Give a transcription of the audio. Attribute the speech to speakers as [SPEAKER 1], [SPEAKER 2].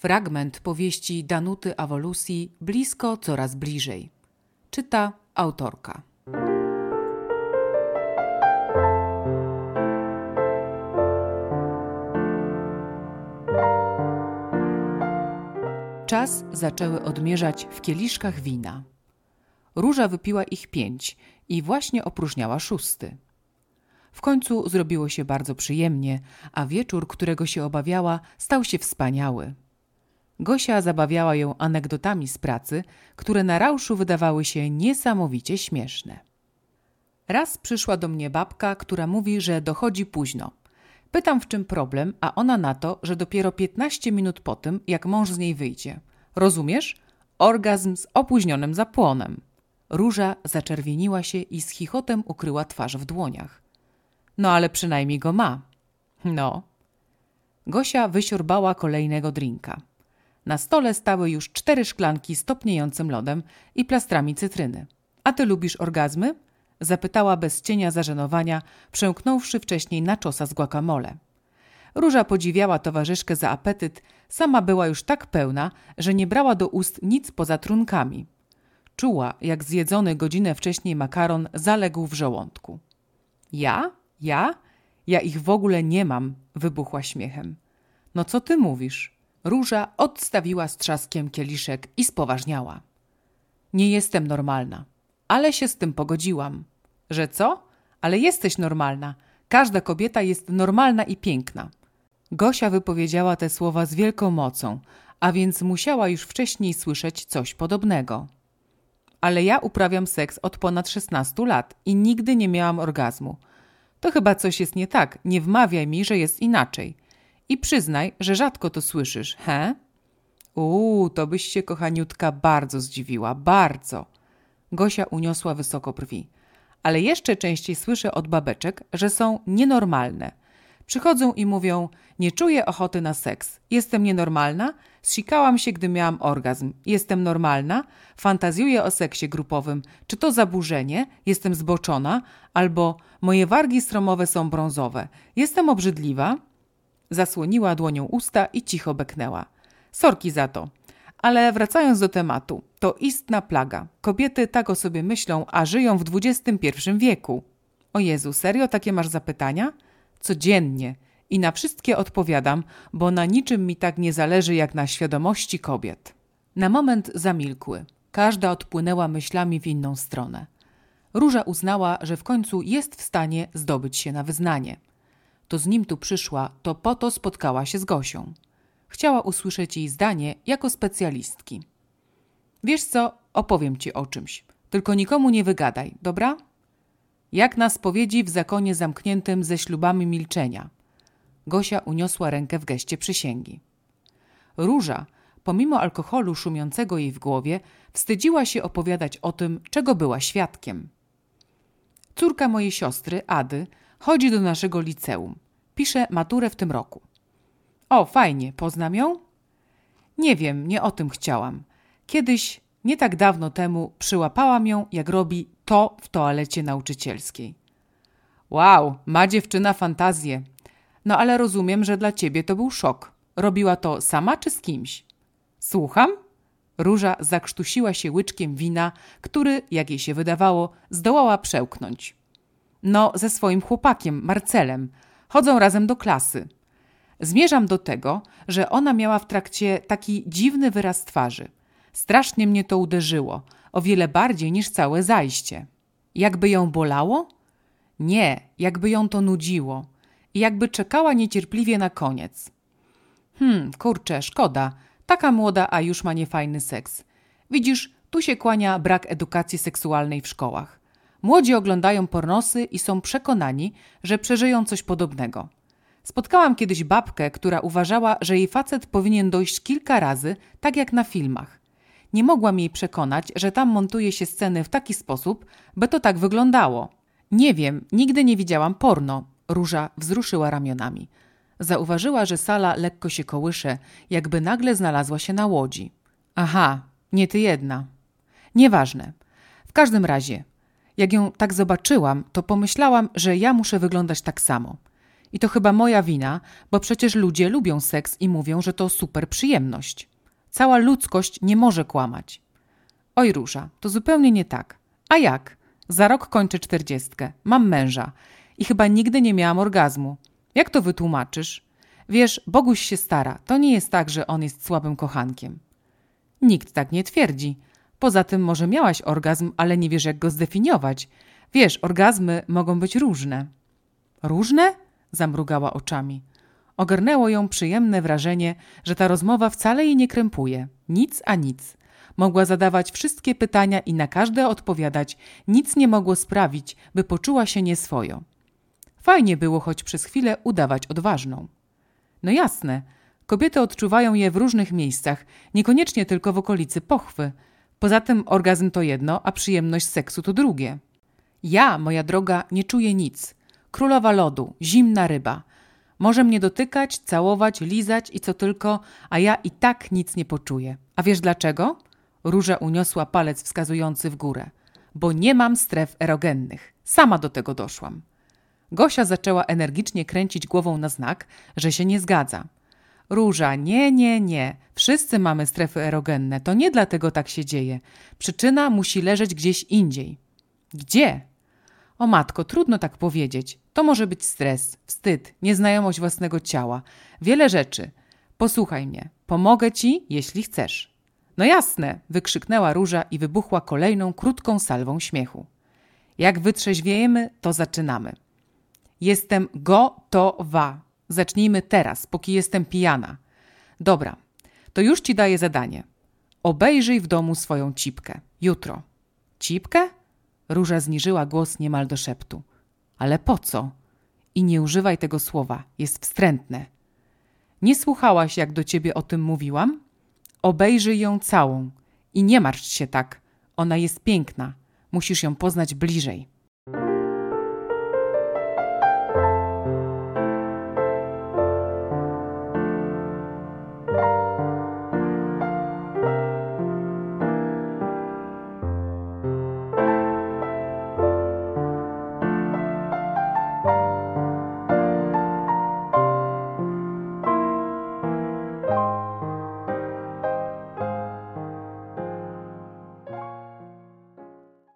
[SPEAKER 1] Fragment powieści Danuty Awolucji Blisko coraz bliżej. Czyta autorka. Czas zaczęły odmierzać w kieliszkach wina. Róża wypiła ich pięć i właśnie opróżniała szósty. W końcu zrobiło się bardzo przyjemnie, a wieczór, którego się obawiała, stał się wspaniały. Gosia zabawiała ją anegdotami z pracy, które na rauszu wydawały się niesamowicie śmieszne. Raz przyszła do mnie babka, która mówi, że dochodzi późno. Pytam, w czym problem, a ona na to, że dopiero 15 minut po tym, jak mąż z niej wyjdzie. Rozumiesz? Orgazm z opóźnionym zapłonem. Róża zaczerwieniła się i z chichotem ukryła twarz w dłoniach. No ale przynajmniej go ma. No. Gosia wysiorbała kolejnego drinka. Na stole stały już cztery szklanki z topniejącym lodem i plastrami cytryny. A ty lubisz orgazmy? Zapytała bez cienia zażenowania, przemknąwszy wcześniej na czosa z guacamole. Róża podziwiała towarzyszkę za apetyt, sama była już tak pełna, że nie brała do ust nic poza trunkami. Czuła, jak zjedzony godzinę wcześniej makaron zaległ w żołądku. Ja? Ja? Ja ich w ogóle nie mam, wybuchła śmiechem. No co ty mówisz? Róża odstawiła z trzaskiem kieliszek i spoważniała. Nie jestem normalna, ale się z tym pogodziłam. Że co? Ale jesteś normalna. Każda kobieta jest normalna i piękna. Gosia wypowiedziała te słowa z wielką mocą, a więc musiała już wcześniej słyszeć coś podobnego. Ale ja uprawiam seks od ponad 16 lat i nigdy nie miałam orgazmu. To chyba coś jest nie tak, nie wmawiaj mi, że jest inaczej. I przyznaj, że rzadko to słyszysz, he? Uuu, to byś się, kochaniutka, bardzo zdziwiła, bardzo. Gosia uniosła wysoko brwi. Ale jeszcze częściej słyszę od babeczek, że są nienormalne. Przychodzą i mówią: Nie czuję ochoty na seks. Jestem nienormalna? Zsikałam się, gdy miałam orgazm. Jestem normalna? Fantazjuję o seksie grupowym. Czy to zaburzenie? Jestem zboczona? Albo moje wargi stromowe są brązowe. Jestem obrzydliwa? Zasłoniła dłonią usta i cicho beknęła. Sorki za to. Ale wracając do tematu, to istna plaga. Kobiety tak o sobie myślą, a żyją w XXI wieku. O Jezu, serio takie masz zapytania? Codziennie. I na wszystkie odpowiadam, bo na niczym mi tak nie zależy jak na świadomości kobiet. Na moment zamilkły. Każda odpłynęła myślami w inną stronę. Róża uznała, że w końcu jest w stanie zdobyć się na wyznanie. To z nim tu przyszła, to po to spotkała się z Gosią. Chciała usłyszeć jej zdanie jako specjalistki. Wiesz co, opowiem ci o czymś. Tylko nikomu nie wygadaj, dobra? Jak na spowiedzi w zakonie zamkniętym ze ślubami milczenia. Gosia uniosła rękę w geście przysięgi. Róża, pomimo alkoholu szumiącego jej w głowie, wstydziła się opowiadać o tym, czego była świadkiem. Córka mojej siostry, Ady, chodzi do naszego liceum. Pisze maturę w tym roku. O, fajnie, poznam ją? Nie wiem, nie o tym chciałam. Kiedyś, nie tak dawno temu, przyłapałam ją, jak robi to w toalecie nauczycielskiej. Wow, ma dziewczyna fantazję. No ale rozumiem, że dla ciebie to był szok. Robiła to sama czy z kimś? Słucham? Róża zakrztusiła się łyczkiem wina, który, jak jej się wydawało, zdołała przełknąć. No, ze swoim chłopakiem, Marcelem. Chodzą razem do klasy. Zmierzam do tego, że ona miała w trakcie taki dziwny wyraz twarzy. Strasznie mnie to uderzyło, o wiele bardziej niż całe zajście. Jakby ją bolało? Nie, jakby ją to nudziło i jakby czekała niecierpliwie na koniec. Hmm, kurczę, szkoda. Taka młoda, a już ma niefajny seks. Widzisz, tu się kłania brak edukacji seksualnej w szkołach. Młodzi oglądają pornosy i są przekonani, że przeżyją coś podobnego. Spotkałam kiedyś babkę, która uważała, że jej facet powinien dojść kilka razy, tak jak na filmach. Nie mogłam jej przekonać, że tam montuje się sceny w taki sposób, by to tak wyglądało. Nie wiem, nigdy nie widziałam porno. Róża wzruszyła ramionami. Zauważyła, że sala lekko się kołysze, jakby nagle znalazła się na łodzi. Aha, nie ty jedna. Nieważne. W każdym razie, jak ją tak zobaczyłam, to pomyślałam, że ja muszę wyglądać tak samo. I to chyba moja wina, bo przecież ludzie lubią seks i mówią, że to super przyjemność. Cała ludzkość nie może kłamać. Oj, Róża, to zupełnie nie tak. A jak? Za rok kończę czterdziestkę, mam męża i chyba nigdy nie miałam orgazmu. Jak to wytłumaczysz? Wiesz, Boguś się stara, to nie jest tak, że on jest słabym kochankiem. Nikt tak nie twierdzi. Poza tym może miałaś orgazm, ale nie wiesz jak go zdefiniować. Wiesz, orgazmy mogą być różne. Różne? Zamrugała oczami. Ogarnęło ją przyjemne wrażenie, że ta rozmowa wcale jej nie krępuje. Nic a nic. Mogła zadawać wszystkie pytania i na każde odpowiadać. Nic nie mogło sprawić, by poczuła się nieswojo. Fajnie było choć przez chwilę udawać odważną. No jasne, kobiety odczuwają je w różnych miejscach, niekoniecznie tylko w okolicy pochwy. Poza tym orgazm to jedno, a przyjemność seksu to drugie. Ja, moja droga, nie czuję nic. Królowa lodu, zimna ryba. Może mnie dotykać, całować, lizać i co tylko, a ja i tak nic nie poczuję. A wiesz dlaczego? Róża uniosła palec wskazujący w górę. Bo nie mam stref erogennych. Sama do tego doszłam. Gosia zaczęła energicznie kręcić głową na znak, że się nie zgadza. Róża, nie, nie, nie. Wszyscy mamy strefy erogenne. To nie dlatego tak się dzieje. Przyczyna musi leżeć gdzieś indziej. Gdzie? O matko, trudno tak powiedzieć. To może być stres, wstyd, nieznajomość własnego ciała. Wiele rzeczy. Posłuchaj mnie. Pomogę ci, jeśli chcesz. No jasne, wykrzyknęła Róża i wybuchła kolejną krótką salwą śmiechu. Jak wytrzeźwiejemy, to zaczynamy. Jestem gotowa. Zacznijmy teraz, póki jestem pijana. Dobra, to już ci daję zadanie. Obejrzyj w domu swoją cipkę. Jutro. Cipkę? Róża zniżyła głos niemal do szeptu. Ale po co? I nie używaj tego słowa, jest wstrętne. Nie słuchałaś, jak do ciebie o tym mówiłam? Obejrzyj ją całą i nie martw się tak. Ona jest piękna. Musisz ją poznać bliżej.